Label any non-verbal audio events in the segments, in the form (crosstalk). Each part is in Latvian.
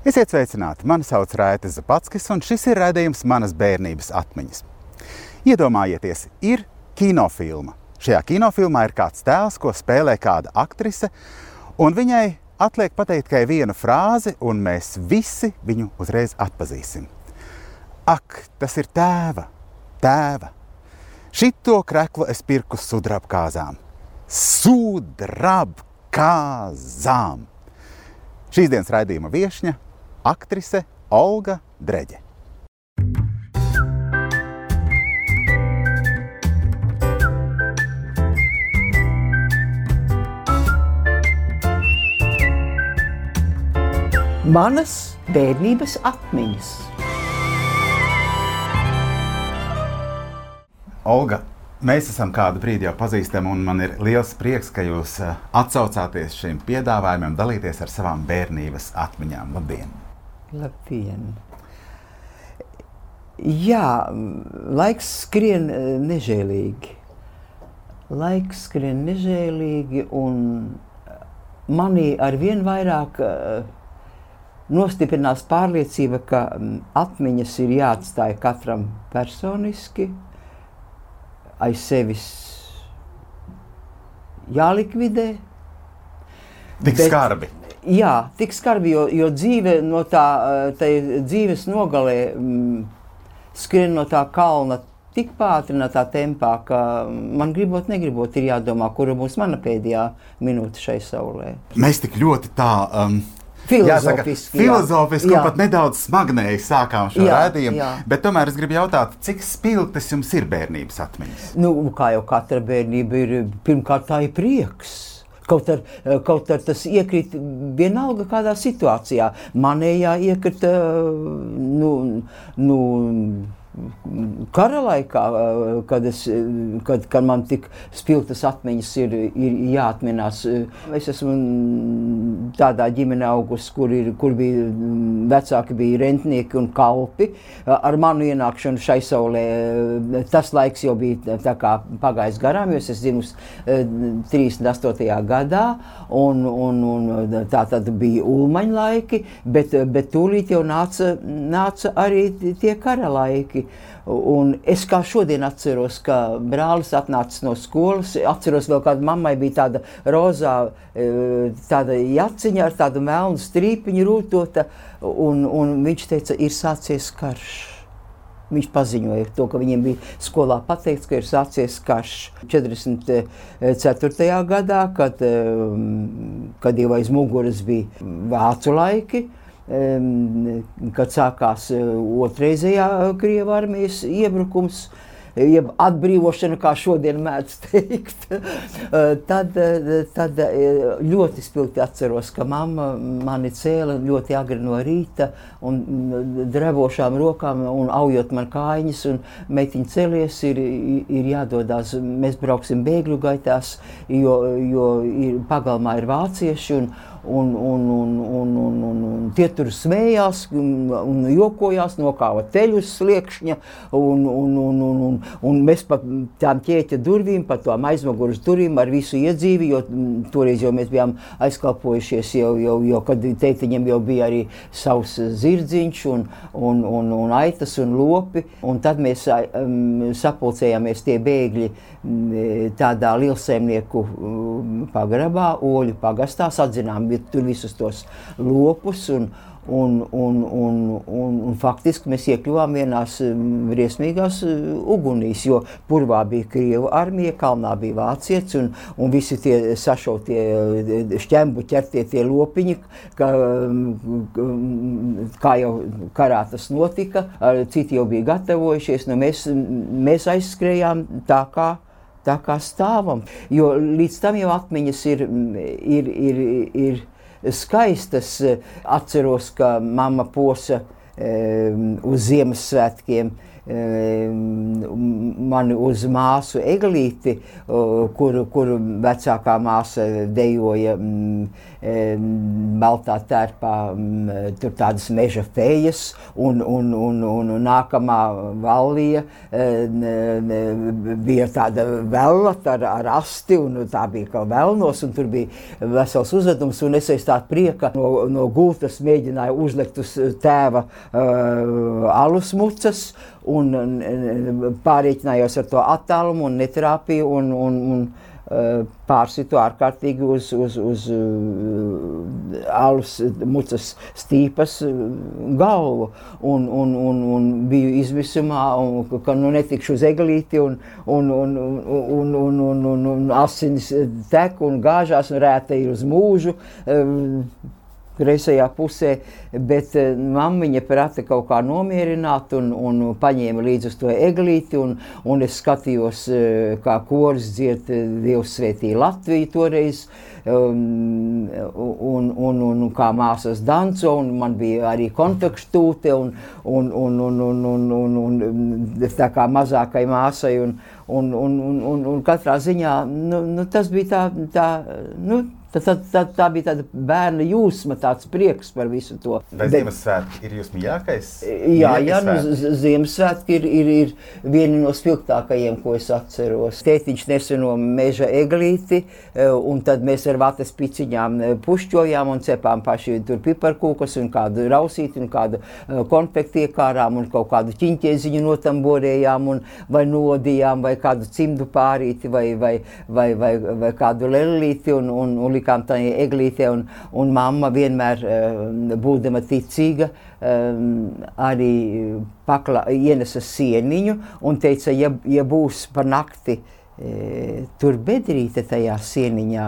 Esiet sveicināti! Mani sauc Raita Zapatskis, un šis ir redzējums manas bērnības atmiņas. Iedomājieties, ir kinofilma. Šajā kinofilmā ir kāds tēls, ko spēlē kāda aktrise, un viņai atliek pateikt tikai vienu frāzi, un mēs visi viņu uzreiz atpazīsim. Ak, tas ir tēva, tēva! Šito kreklu es pirku sudrabkāzām. Sudrabkāzām! Šīs dienas raidījuma viesņa aktrise Olga Dreģe. Manas bērnības atmiņas. Olga, mēs esam kādu brīdi jau pazīstami, un man ir liels prieks, ka jūs eh, atsaucāties šim piedāvājumam, dalīties ar savām bērnības atmiņām. Labdien! Labdien! Jā, laiks skrien eh, nežēlīgi. Laiks skrien nežēlīgi, un manī ar vien vairāk uh, nostiprinās pārliecība, ka mm, atmiņas ir jāatstāj katram personiski, aiz sevis jālikvidē. Tik bet, skarbi. Jā, tik skarbi, jo, jo dzīve no tā, dzīves nogalē mm, skrien no tā kalna tik pātrinātā tempā, ka man gribot, negribot, ir jādomā, kura būs mana pēdējā minūte šai saulē. Mēs tik ļoti tā. Um... Filozofiski, Jāsaka, filozofiski jā. un pat nedaudz smagnēji sākām šo jā, rādījumu. Jā. Bet tomēr es gribu jautāt, cik spilgtas jums ir bērnības atmiņas? Nu, kā jau katra bērnība ir, pirmkārt tā ir prieks. Kaut, ar, kaut ar tas iekrīt vienalga kādā situācijā. Manējā iekrita, nu, nu kara laikā, kad, es, kad, kad man tik spilgtas atmiņas ir, ir jāatminās. Es esmu tādā ģimenē augusi, kur, ir, kur bija vecāki bija rentnieki un kalpi. Ar manu ienākšanu šai saulē tas laiks jau bija pagājis garām, jo es dzimusi 38. gadā, un, un, un tā tad bija ulmaņa laiki, bet, bet tūlīt jau nāca, nāca arī tie kara laiki cilvēki. Un es kā šodien atceros, ka brālis atnāca no skolas. Atceros, vēl kāda mammai bija tāda rozā, e, tāda jaciņa ar tādu melnu strīpiņu rūtota, un, un viņš teica, ir sācies karš. Viņš paziņoja to, ka viņiem bija skolā pateikts, ka ir sācies karš 44. gadā, kad, e, kad jau aiz muguras bija vācu laiki kad sākās e, otrreizējā Krievijas armijas iebrukums. Jeb atbrīvošana, kā šodien mēdz (laughs) teikt, e, tad, e, tad ļoti spilgti atceros, ka mamma mani cēla ļoti agri no rīta un drevošām rokām un aujot man kājiņas un meitiņa celies ir, ir jādodas, mēs brauksim bēgļu gaitās, jo, jo ir, pagalmā ir vācieši un, un, un, un, un, un, un, un tie tur smējās un, un jokojās, nokāva teļus sliekšņa, un, un, un, un, un, un mēs pa tām ķēķa durvīm, pa tām aizmuguras durvīm ar visu iedzīvi, jo toreiz jau mēs bijām aizkalpojušies, jau, jau, jau kad teitiņam jau bija arī savs zirdziņš un, un, un, un aitas un lopi, un tad mēs um, sapulcējāmies tie bēgļi tādā lielsēmnieku pagrabā, Oļu pagastā, atzinām tur visus tos lopus. Un, Un, un, un, un, un faktiski mēs iekļuvām vienās briesmīgās ugunīs, jo purvā bija Krieva armija, kalnā bija vācietis un, un visi tie sašautie šķembu ķertie tie lopiņi, ka, kā jau karā tas notika, citi jau bija gatavojušies, nu mēs, mēs aizskrējām tā kā tā kā stāvam. Jo līdz tam jau atmiņas ir, ir, ir, ir skaistas. Atceros, ka mamma posa uz Ziemassvētkiem mani uz māsu eglīti, kur, kur vecākā māsa dejoja baltā tērpā, tur tādas meža fejas, un, un, un, un nākamā valija bija tāda vela ar, ar asti, un tā bija kā velnos, un tur bija vesels uzvedums, un es aiz tā prieka no, no gultas mēģināju uzlikt uz tēva uh, alus mucas, un pārreikinājos ar to attālumu un neterapiju un, un, un pārsitu ārkārtīgi uz, uz, uz alus mucas stīpas galvu un, un, un, un biju izmisumā, un, ka nu netikšu uz eglīti un, un, un, un, un, un, un, un asins tek un gāžās un rēta ir uz mūžu. Um, kreisajā pusē, bet uh, mammiņa prata kaut kā nomierināt un, un paņēma līdzi uz to eglīti, un, un es skatījos, uh, kā koris dzied uh, Dievs svētī Latviju toreiz, um, un, un, un, un kā māsas danco, un man bija arī kontaktūte, un, un, un, un, un, un, un, un tā kā mazākai māsai, un, un, un, un, un, un katrā ziņā, nu, nu, tas bija tā, tā nu, Tad, tad, tad tā bija tāda bērna jūsma, tāds prieks par visu to. Vai Bet, Ziemassvētki ir jūsu mīļākais? Jā, jā nu, Ziemassvētki ir, ir, ir vieni no spilgtākajiem, ko es atceros. Tētiņš neseno meža eglīti, e, un tad mēs ar vatas piciņām e, pušķojām un cepām paši tur piparkūkas un kādu rausīti un kādu e, konfekti iekārām un kaut kādu ķiņķieziņu notamborējām un vai nodījām vai kādu cimdu pārīti vai, vai, vai, vai, vai kādu lelīti un, un, un likām tā eglītē, un, un mamma vienmēr, eh, būdama ticīga, eh, arī pakla, ienesa sieniņu un teica, ja, ja būs par nakti, tur bedrīte tajā sieniņā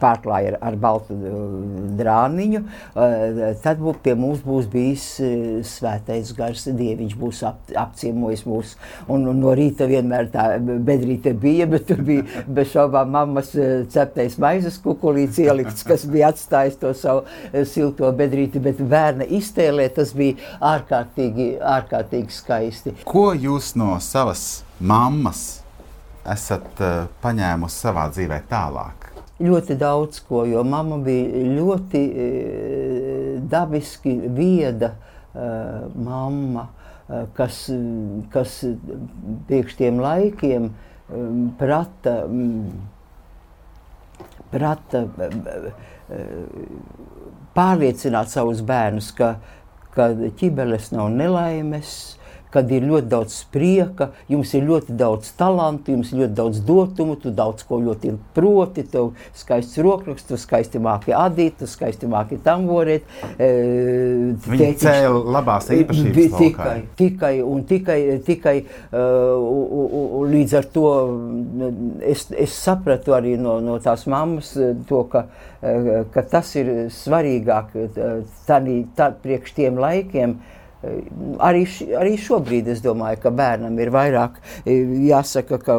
pārklāja ar, ar baltu drāniņu, tad bū, pie mums būs bijis svētais gars, dieviņš būs ap, apciemojis mūs. Un, un no rīta vienmēr tā bedrīte bija, bet tur bija bez šaubām mammas ceptais maizes kukulīts ielikts, kas bija atstājis to savu silto bedrīti, bet bērna iztēlē tas bija ārkārtīgi, ārkārtīgi skaisti. Ko jūs no savas mammas esat uh, paņēmusi savā dzīvē tālāk? Ļoti daudz ko, jo mamma bija ļoti uh, dabiski vieda uh, mamma, kas, kas priekš tiem laikiem um, prata, um, prata pārliecināt savus bērnus, ka, ka ķibeles nav nelaimes, kad ir ļoti daudz prieka, jums ir ļoti daudz talantu, jums ir ļoti daudz dotumu, tu daudz ko ļoti proti, tev skaists rokraksts, tu skaisti māki adīt, tu skaisti māki tamborēt. E, Viņi cēla labās īpašības tikai, tikai un tikai, tikai uh, līdz ar to es, es sapratu arī no, no tās mammas to, ka, ka tas ir svarīgāk tādī, tā, priekš tiem laikiem, uh, Arī, arī šobrīd es domāju, ka bērnam ir vairāk jāsaka, ka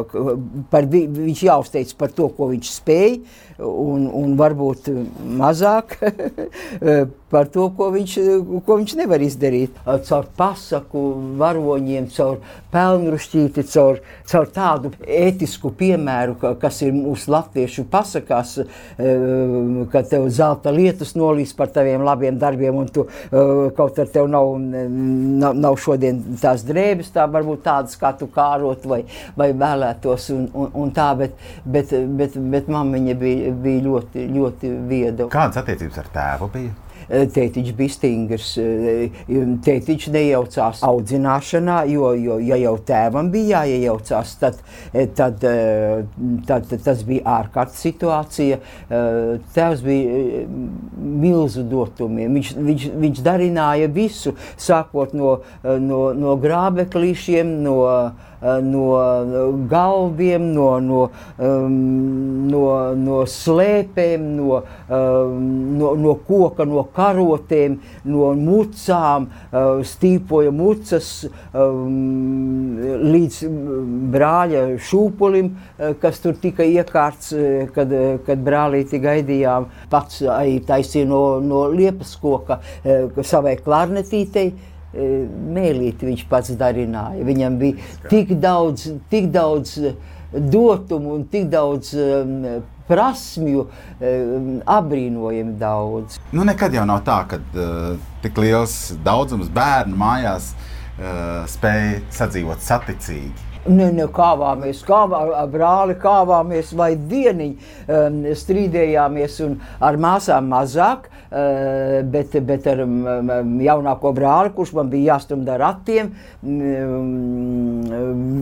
par, viņš jāuzteic par to, ko viņš spēj, un, un varbūt mazāk (laughs) par to, ko viņš, ko viņš nevar izdarīt. Caur pasaku varoņiem, caur pelnrušķīti, caur, caur tādu ētisku piemēru, kas ir mūsu latviešu pasakās, ka tev zelta lietus nolīs par taviem labiem darbiem, un tu kaut ar tev nav, nav, nav šodien tās drēbes, tā varbūt tādas, kā tu kārot vai, vai vēlētos, un, un, un tā, bet, bet, bet, bet mammiņa bija bija ļoti, ļoti vieda. Kādas attiecības ar tēvu bija? Eh, tētiņš bija stingrs. Eh, tētiņš nejaucās audzināšanā, jo, jo ja jau tēvam bija jāiejaucās, tad, eh, tad, tad, tad tas bija ārkārtas situācija. Tēvs bija milzu dotumiem. Viņš, viņš, viņš darināja visu, sākot no, no, no grābeklīšiem, no no galviem, no, no, um, no, no slēpēm, no, um, no, no koka, no karotēm, no mucām, uh, stīpoja mucas um, līdz brāļa šūpulim, uh, kas tur tika iekārts, kad, kad brālīti gaidījām. Pats taisīja no, no liepas koka savai klarnetītei mēlīti viņš pats darināja. Viņam bija tik daudz, tik daudz dotumu un tik daudz um, prasmju, um, apbrīnojami daudz. Nu, nekad jau nav tā, ka uh, tik liels daudzums bērnu mājās uh, spēj sadzīvot saticīgi. Ne, ne, kāvāmies, kāvā, brāli kāvāmies, vai dieniņi um, strīdējāmies, un ar māsām mazāk, uh, bet, bet ar um, jaunāko brāli, kurš man bija jāstumda ar ratiem, um,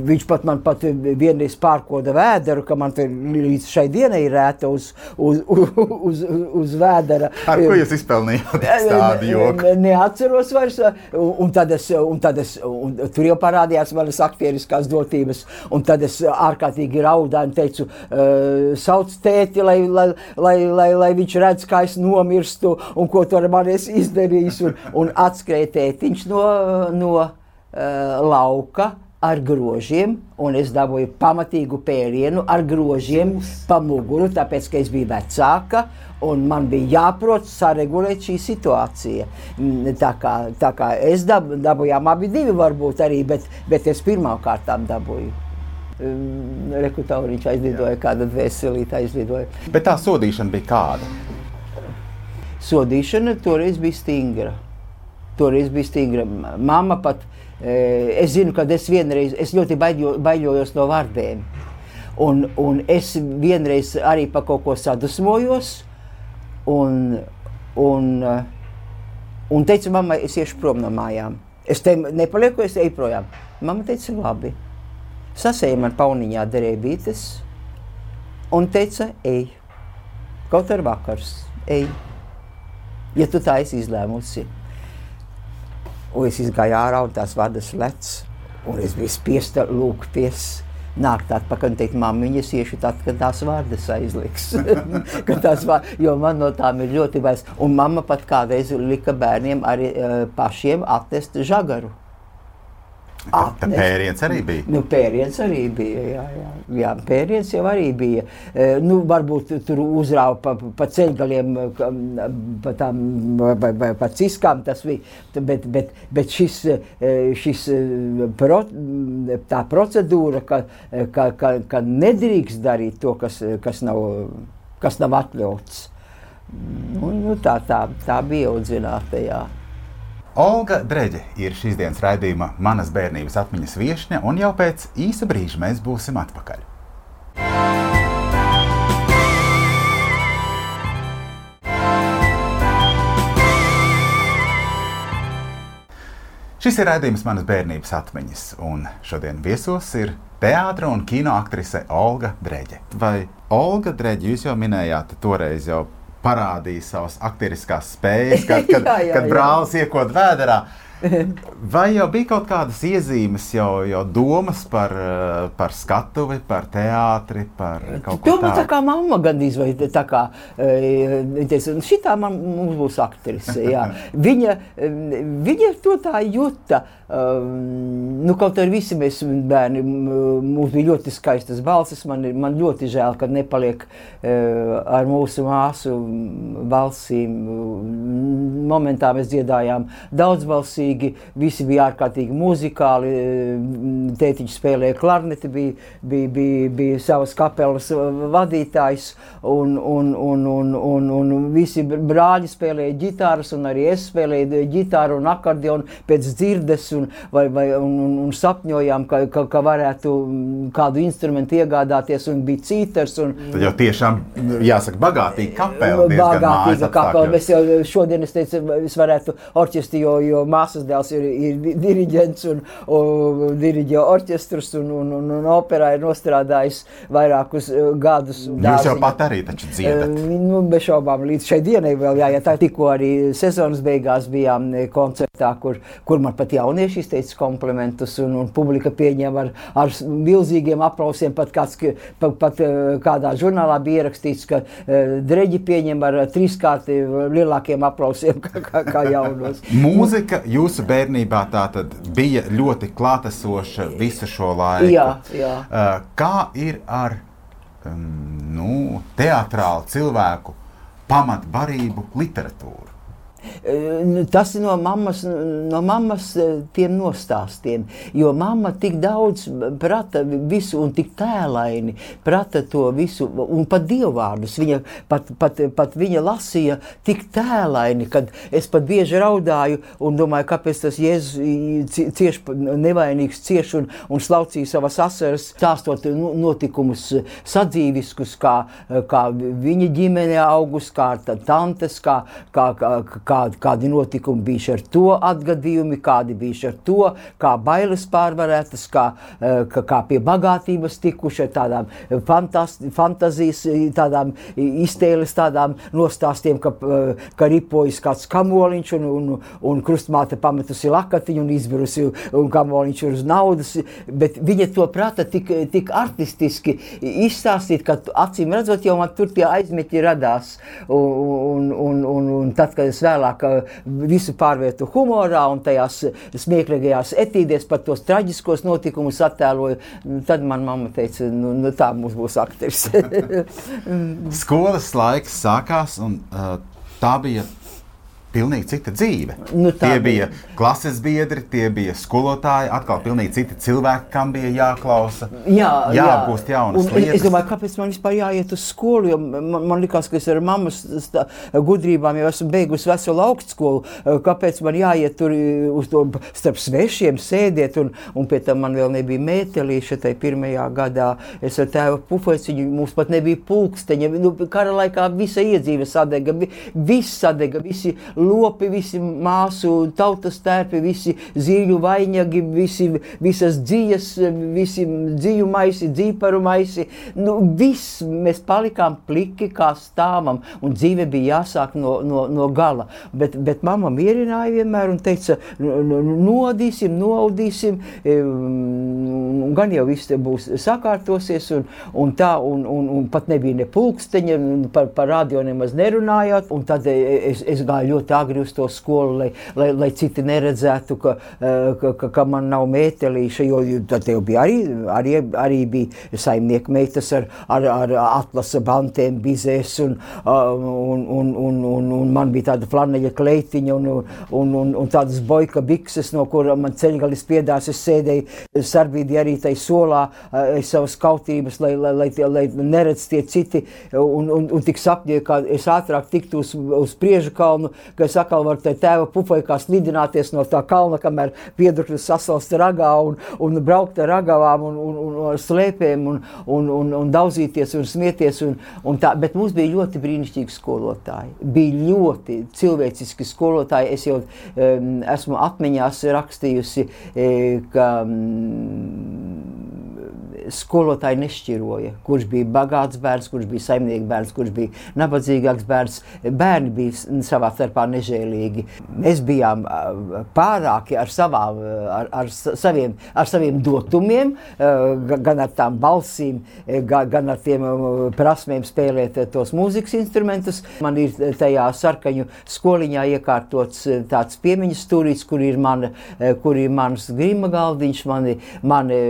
viņš pat man pat vienreiz pārkoda vēderu, ka man līdz šai dienai ir rēta uz, uz, (laughs) uz, uz, uz vēdera. Ar ko jūs izpelnījāt tādu joku? Neatceros vairs, un, un tad es, un tad es, un tur jau parādījās manas aktieriskās dotības vērtības. Un tad es ārkārtīgi raudāju un teicu, uh, sauc tēti, lai, lai, lai, lai, lai viņš redz, kā es nomirstu un ko tur man es izdarīju. Un, un atskrēja tētiņš no, no uh, lauka ar grožiem, un es dabūju pamatīgu pērienu ar grožiem pa muguru, tāpēc, ka es biju vecāka, un man bija jāprot saregulēt šī situācija. Mm, tā kā, tā kā es dab, dabūjām abi divi varbūt arī, bet, bet es pirmām kārtām dabūju. Mm, Rekutauriņš aizlidoja, kāda veselīta aizlidoja. Bet tā sodīšana bija kāda? Sodīšana toreiz bija stingra. Toreiz bija stingra. Mama pat Eh, es zinu, ka es vienreiz es ļoti baidjo, baidījos no vārdiem. Un, un es vienreiz arī par kaut ko sadusmojos. Un, un, un teicu, mammai, es iešu prom no mājām. Es te nepalieku, es eju projām. Mama teica, labi. Sasēja man pauniņā derībītes un teica, ej. Kaut ar vakars, ej. Ja tu tā esi izlēmusi. Un es gāju ārā, un tās vadas lec. Un es biju spiesta lūgties. Nākt atpakaļ un teikt, māmiņa, es iešu tad, kad tās vārdas aizliks. (laughs) tās vārdas, jo man no tām ir ļoti bais. Un mamma pat kādreiz lika bērniem arī uh, pašiem attest žagaru. Atnes. Pēriens arī bija. Nu, pēriens arī bija. Jā, jā. jā pēriens jau arī bija. E, nu, varbūt tur uzrāva pa, pa ceļgaliem, pa tām pa, pa, pa ciskām tas bija. Bet, bet, bet šis, e, šis e, pro, tā procedūra, ka, ka, ka, ka nedrīkst darīt to, kas, kas, nav, kas nav atļauts. Nu, nu, tā, tā, tā bija audzināta. Jā. Olga Dreģe ir šīs dienas raidījuma Manas bērnības atmiņas viesne, un jau pēc īsa brīža mēs būsim atpakaļ. Šis ir raidījums manas bērnības atmiņas, un šodien viesos ir teātris un kino aktrise Olga Dreģe. Vai Olga Dreģe, jūs jau minējāt toreiz jau parādīja savas aktieriskās spējas, kad, (laughs) kad, jā, jā, kad brālis iekot vēderā. (laughs) Vai jau bija kaut kādas iezīmes, jau, jau domas par, eh, par skatuvi, par teātri, par kaut ko tādu? Tā kā mamma gandrīz vai tā kā, eh, teica, šitā man, mums būs aktrise, jā. (laughs) Viņa, viņa to tā juta, nu kaut arī visi mēs bērni, mums bija ļoti skaistas balsis, man, man ļoti žēl, ka nepaliek eh, ar mūsu māsu balsīm. Momentā mēs dziedājām daudz balsī brīnišķīgi. Visi bija ārkārtīgi muzikāli. Tētiņš spēlēja klarneti, bija, bija, bija, bija savas kapelas vadītājs, un, un, un, un, un, un visi brāļi spēlēja ģitāras, un arī es spēlēju ģitāru un akordionu pēc dzirdes, un, vai, vai, un, un, un sapņojām, ka, ka, ka varētu kādu instrumentu iegādāties, un bija cīters. Un, Tad jau tiešām jāsaka bagātīga kapela. Bagātīga kapela. Mēs jau šodien, es teicu, es varētu orķestri, jo, jo māsa māsas dēls ir, ir diriģents un, un diriģē orķestrus un, un, un, un operā ir nostrādājis vairākus uh, gadus. Jūs dāziņa. jau pat arī taču dziedat. Uh, nu, bez šaubām līdz šai dienai vēl, jā, ja tā tikko arī sezonas beigās bijām uh, koncertā, kur, kur man pat jaunieši izteica komplimentus un, un publika pieņem ar, ar milzīgiem aplausiem, pat kāds, pat, pat kādā žurnālā bija ierakstīts, ka dreģi pieņem ar trīskārti lielākiem aplausiem (laughs) kā, kā, kā jaunos. Mūzika, jūs jūsu bērnībā tā bija ļoti klātesoša visu šo laiku. Jā, jā. Kā ir ar nu, teātrālu cilvēku pamatbarību literatūru? Tas ir no mammas, no mammas tiem nostāstiem, jo mamma tik daudz prata visu un tik tēlaini prata to visu, un pat dievvvārdus. Viņa pat, pat, pat viņa lasīja tik tēlaini, kad es pat bieži raudāju un domāju, kāpēc tas Jēzus cieš nevainīgs cieš un, un slaucīja savas asaras, stāstot notikumus sadzīviskus, kā, kā viņa ģimene augus, kā tantes, kā, kā, kā, kā, kādi notikumi bijuši ar to atgadījumi, kādi bijuši ar to, kā bailes pārvarētas, kā, kā, kā pie bagātības tikuši ar tādām fantazijas, tādām iztēles, tādām nostāstiem, ka, ka ripojas kāds kamoliņš un, un, un krustmāte pametusi lakatiņu un izbirusi un kamoliņš ir uz naudas, bet viņa to prata tik, tik artistiski izstāstīt, ka acīm redzot jau man tur tie aizmeķi radās. Un, un, un, un tad, kad es vēlāk uh, visu pārvērtu humorā un tajās smieklīgajās etīdēs par tos traģiskos notikumus attēloju, tad man mamma teica, nu, nu tā mums būs aktris. (laughs) (laughs) Skolas laiks sākās un uh, tā bija pilnīgi cita dzīve. Nu, tie bija klases biedri, tie bija skolotāji, atkal pilnīgi citi cilvēki, kam bija jāklausa. Jā, jāapgūst jaunas lietas. Es domāju, kāpēc man vispār jāiet uz skolu, jo man, man likās, ka es ar mammas gudrībām jau esmu beigusi veselu augstskolu. Kāpēc man jāiet tur uz to starp svešiem sēdēt, un, un pie tam man vēl nebija mētelīša tai pirmajā gadā. Es ar tēvu pufeciņu, mums pat nebija pulksteņa. Nu, kara laikā visa iedzīve sadega, viss sadega, visi lopi, visi māsu tautas tērpi, visi zīļu vainagi, visi, visas dzīves, visi dzīvu maisi, dzīparu maisi. Nu, viss mēs palikām pliki kā stāvam, un dzīve bija jāsāk no, no, no gala. Bet, bet mamma mierināja vienmēr un teica, nodīsim, noaudīsim, un gan jau viss būs sakārtosies, un, un tā, un, un, un pat nebija ne pulksteņa, par, par radio nemaz nerunājot, un tad es, es gāju ļoti agri uz to skolu, lai, lai, lai citi neredzētu, ka, eh, ka, ka, ka man nav mētelīša, jo tad jau bija arī, arī, arī bija saimnieku meitas ar, ar, ar atlasa bantēm, bizēs, un, un, un, un, un, un man bija tāda flaneļa kleitiņa un, un, un, un tādas boika bikses, no kurām man ceļgalis piedās, es sēdēju sarbīdī arī tai solā, eh, savas kautības, lai, lai, lai, lai neredz tie citi, un, un, un tik sapņoju, ka es ātrāk tiktu uz, uz priežu kalnu, ka es atkal varu te tēva pupai kā slidināties no tā kalna, kamēr piedurkļus sasalst ragā un, un braukt ar ragavām un, un, un ar slēpēm un, un, un, un daudzīties un smieties. Un, un tā, bet mums bija ļoti brīnišķīgi skolotāji. Bija ļoti cilvēciski skolotāji. Es jau um, esmu atmiņās rakstījusi, e, ka um, skolotāji nešķiroja, kurš bija bagāts bērns, kurš bija saimnieks bērns, kurš bija nabadzīgāks bērns. Bērni bija savā starpā nežēlīgi. Mēs bijām pārāki ar, savām, ar, ar, saviem, ar saviem dotumiem, gan ar tām balsīm, gan ar tiem prasmēm spēlēt tos mūzikas instrumentus. Man ir tajā sarkaņu skoliņā iekārtots tāds piemiņas stūrīts, kur ir, man, kur ir mans grima galdiņš, mani, mani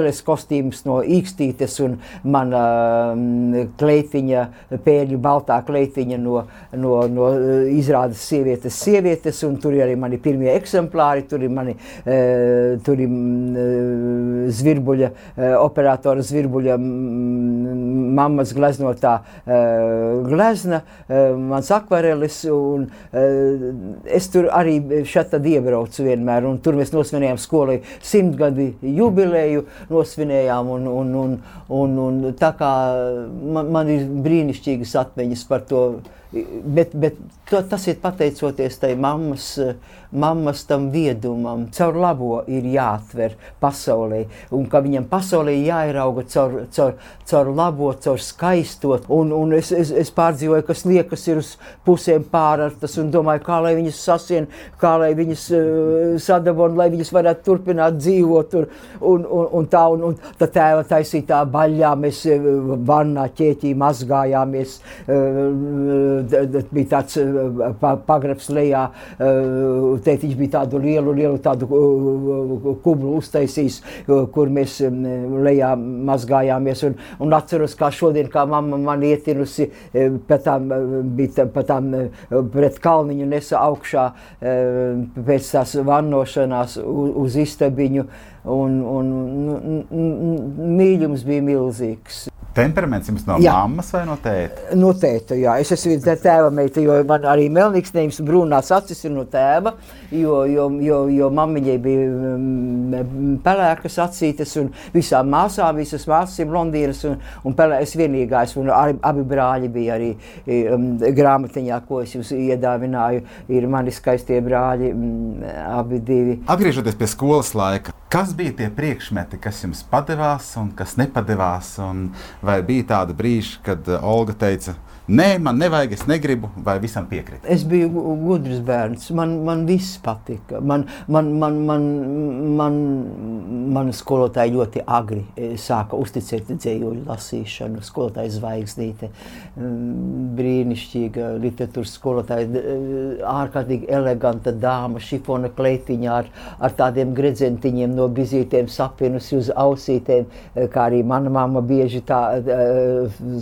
peles kostīms no īkstītes un mana um, kleitiņa, pēļu baltā kleitiņa no, no, no izrādes sievietes sievietes, un tur ir arī mani pirmie eksemplāri, tur ir mani, uh, tur ir uh, zvirbuļa, uh, operatora zvirbuļa mammas gleznotā glezna, mans akvarelis, un es tur arī šeit tad iebraucu vienmēr, un tur mēs nosvinējām skolai simtgadi jubileju, nosvinējām. Un, un, un, un, un tā kā man, man ir brīnišķīgas atmiņas par to Bet, bet to, tas ir pateicoties tai mammas, mammas tam viedumam. Caur labo ir jāatver pasaulē, un ka viņam pasaulē jāierauga caur, caur, caur labo, caur skaisto. Un, un es, es, es pārdzīvoju, kas liekas ir uz pusēm pārartas, un domāju, kā lai viņas sasien, kā lai viņas uh, sadabon, lai viņas varētu turpināt dzīvot. Tur, un, un, un tā, un, un tā tēva taisītā baļā mēs uh, vannā ķēķī mazgājāmies. Uh, bija tāds pagrabs lejā, tētiņš bija tādu lielu, lielu tādu kublu uztaisījis, kur mēs lejā mazgājāmies. Un, un atceros, kā šodien, kā mamma man ietinusi, pa tām, bija pa tām pret kalniņu nesa augšā pēc tās vannošanās uz istabiņu. Un, un, un, mīlums bija milzīgs. Temperaments jums no jā. mammas vai no tēta? No tēta, jā. Es esmu tēva meita, jo man arī melnīgsnējums brūnās acis ir no tēva, jo, jo, jo, jo mammiņai bija mm, pelēkas acītes un visām māsām, visas māsas ir blondīnas un, un pelēkas vienīgais. Un arī, abi brāļi bija arī um, grāmatiņā, ko es jums iedāvināju. Ir mani skaistie brāļi, um, abi divi. Atgriežoties pie skolas laika, kas bija tie priekšmeti, kas jums padevās un kas nepadevās? Un vai bija tāda brīža, kad Olga teica, Nē, man nevajag, es negribu, vai visam piekrīt. Es biju gudrs bērns. Man, man viss patika. Man, man, man, man, man, man skolotāji ļoti agri e, sāka uzticēt dzējoļu lasīšanu. Skolotāja zvaigznīte, brīnišķīga literatūras skolotāja, e, ārkārtīgi eleganta dāma, šifona kleitiņā ar, ar tādiem gredzentiņiem no bizītiem sapinus uz ausītēm, e, kā arī mana mamma bieži tā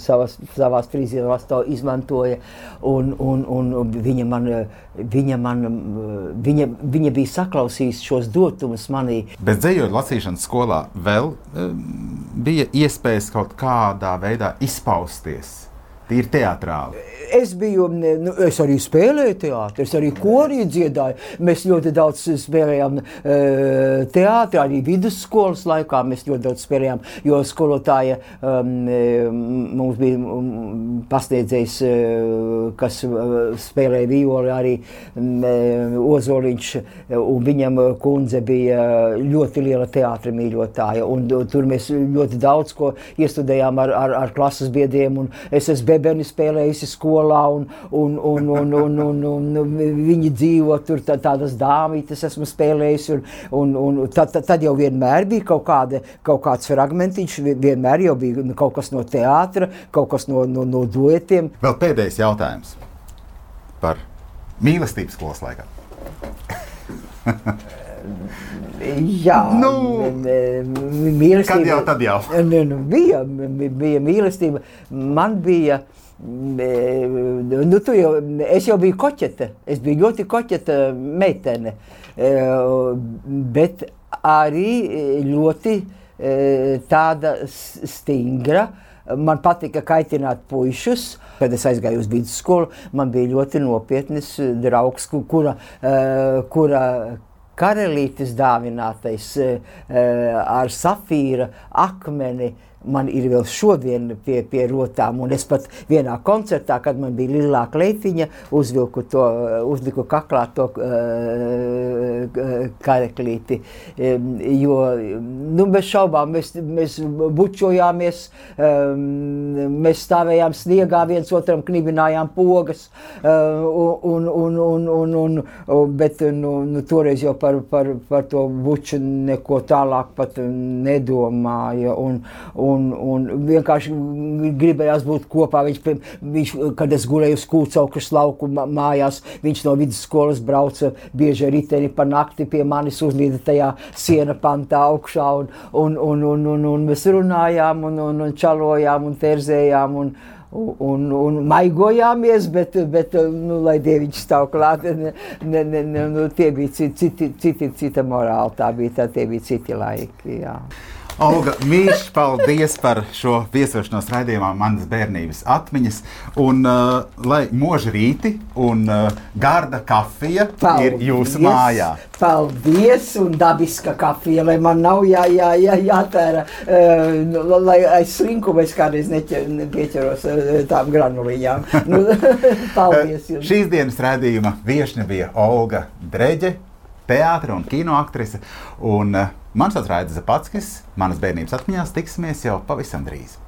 savas, savās frizierās to izmantoja. Un, un, un viņa, man, viņa, man, viņa, viņa bija saklausījusi šos dotumus manī. Bet dzējoļu lasīšanas skolā vēl bija iespējas kaut kādā veidā izpausties. Tīri teātrāli es biju, nu, es arī spēlēju teātrī, es arī korī dziedāju. Mēs ļoti daudz spēlējām uh, teātrī, arī vidusskolas laikā mēs ļoti daudz spēlējām, jo skolotāja um, mums bija um, pasniedzējs, uh, kas uh, spēlēja violi arī um, Ozoliņš, un viņam kundze bija ļoti liela teātra mīļotāja, un tur mēs ļoti daudz ko iestudējām ar, ar, ar klases biedriem, un es esmu bebeni spēlējusi skolā, un, un, un, un, un, un, un, un viņi dzīvo tur, tā, tādas dāmītes esmu spēlējis, un, un, un tad, tad jau vienmēr bija kaut, kāda, kaut kāds fragmentiņš, vienmēr jau bija kaut kas no teātra, kaut kas no, no, no duetiem. Vēl pēdējais jautājums par mīlestības skolas laikā. (laughs) Jā, nu, mīlestība. Kad jau tad jau? (laughs) Nu, nu, bija, bija mīlestība. Man bija Nu, jau, es jau biju koķete. Es biju ļoti koķeta meitene. Bet arī ļoti tāda stingra. Man patika kaitināt puikas. Kad es aizgāju uz vidusskolu, man bija ļoti nopietns draugs, kura, kura karalītes dāvinātais ar safīra akmeni man ir vēl šodien pie, pie rotām. Un es pat vienā koncertā, kad man bija lielā kleitiņa, uzvilku to, uzliku kaklā to uh, kareklīti. Um, jo, nu, bez šaubām mēs, mēs bučojāmies, um, mēs stāvējām sniegā, viens otram knibinājām pogas, uh, un, un, un, un, un, un, bet nu, nu, toreiz jau par, par, par to buču neko tālāk pat nedomāja. Un, un, un, un vienkārši gribējās būt kopā. Viņš, viņš, kad es gulēju uz Kūcaukas lauku mājās, viņš no vidusskolas brauca bieži riteni pa nakti pie manis uzlīda tajā siena pantā augšā, un, un, un, un, un, un mēs runājām, un, un, un čalojām, un terzējām. Un, un, un maigojāmies, bet, bet nu, lai dieviņš stāv klāt, ne, ne, ne, nu, tie bija citi, citi, cita morāla, tā bija tā, tie bija citi laiki. Jā. Olga, mīļš, paldies par šo viesošanos raidījumā, manas bērnības atmiņas. Un uh, lai mūža rīti un uh, garda kafija paldies, ir jūsu mājā. Paldies, un dabiska kafija, lai man nav jā, jā, jā, jātēra, uh, lai aiz slinkumu es kādreiz nepieķeros uh, tām granuliņām. Nu, (laughs) paldies jums. Šīs dienas raidījuma viešne bija Olga Dreģe, teātra un kino aktrise. Un, vārds ir Raidis Zapatskis, manas bērnības atmiņās tiksimies jau pavisam drīz.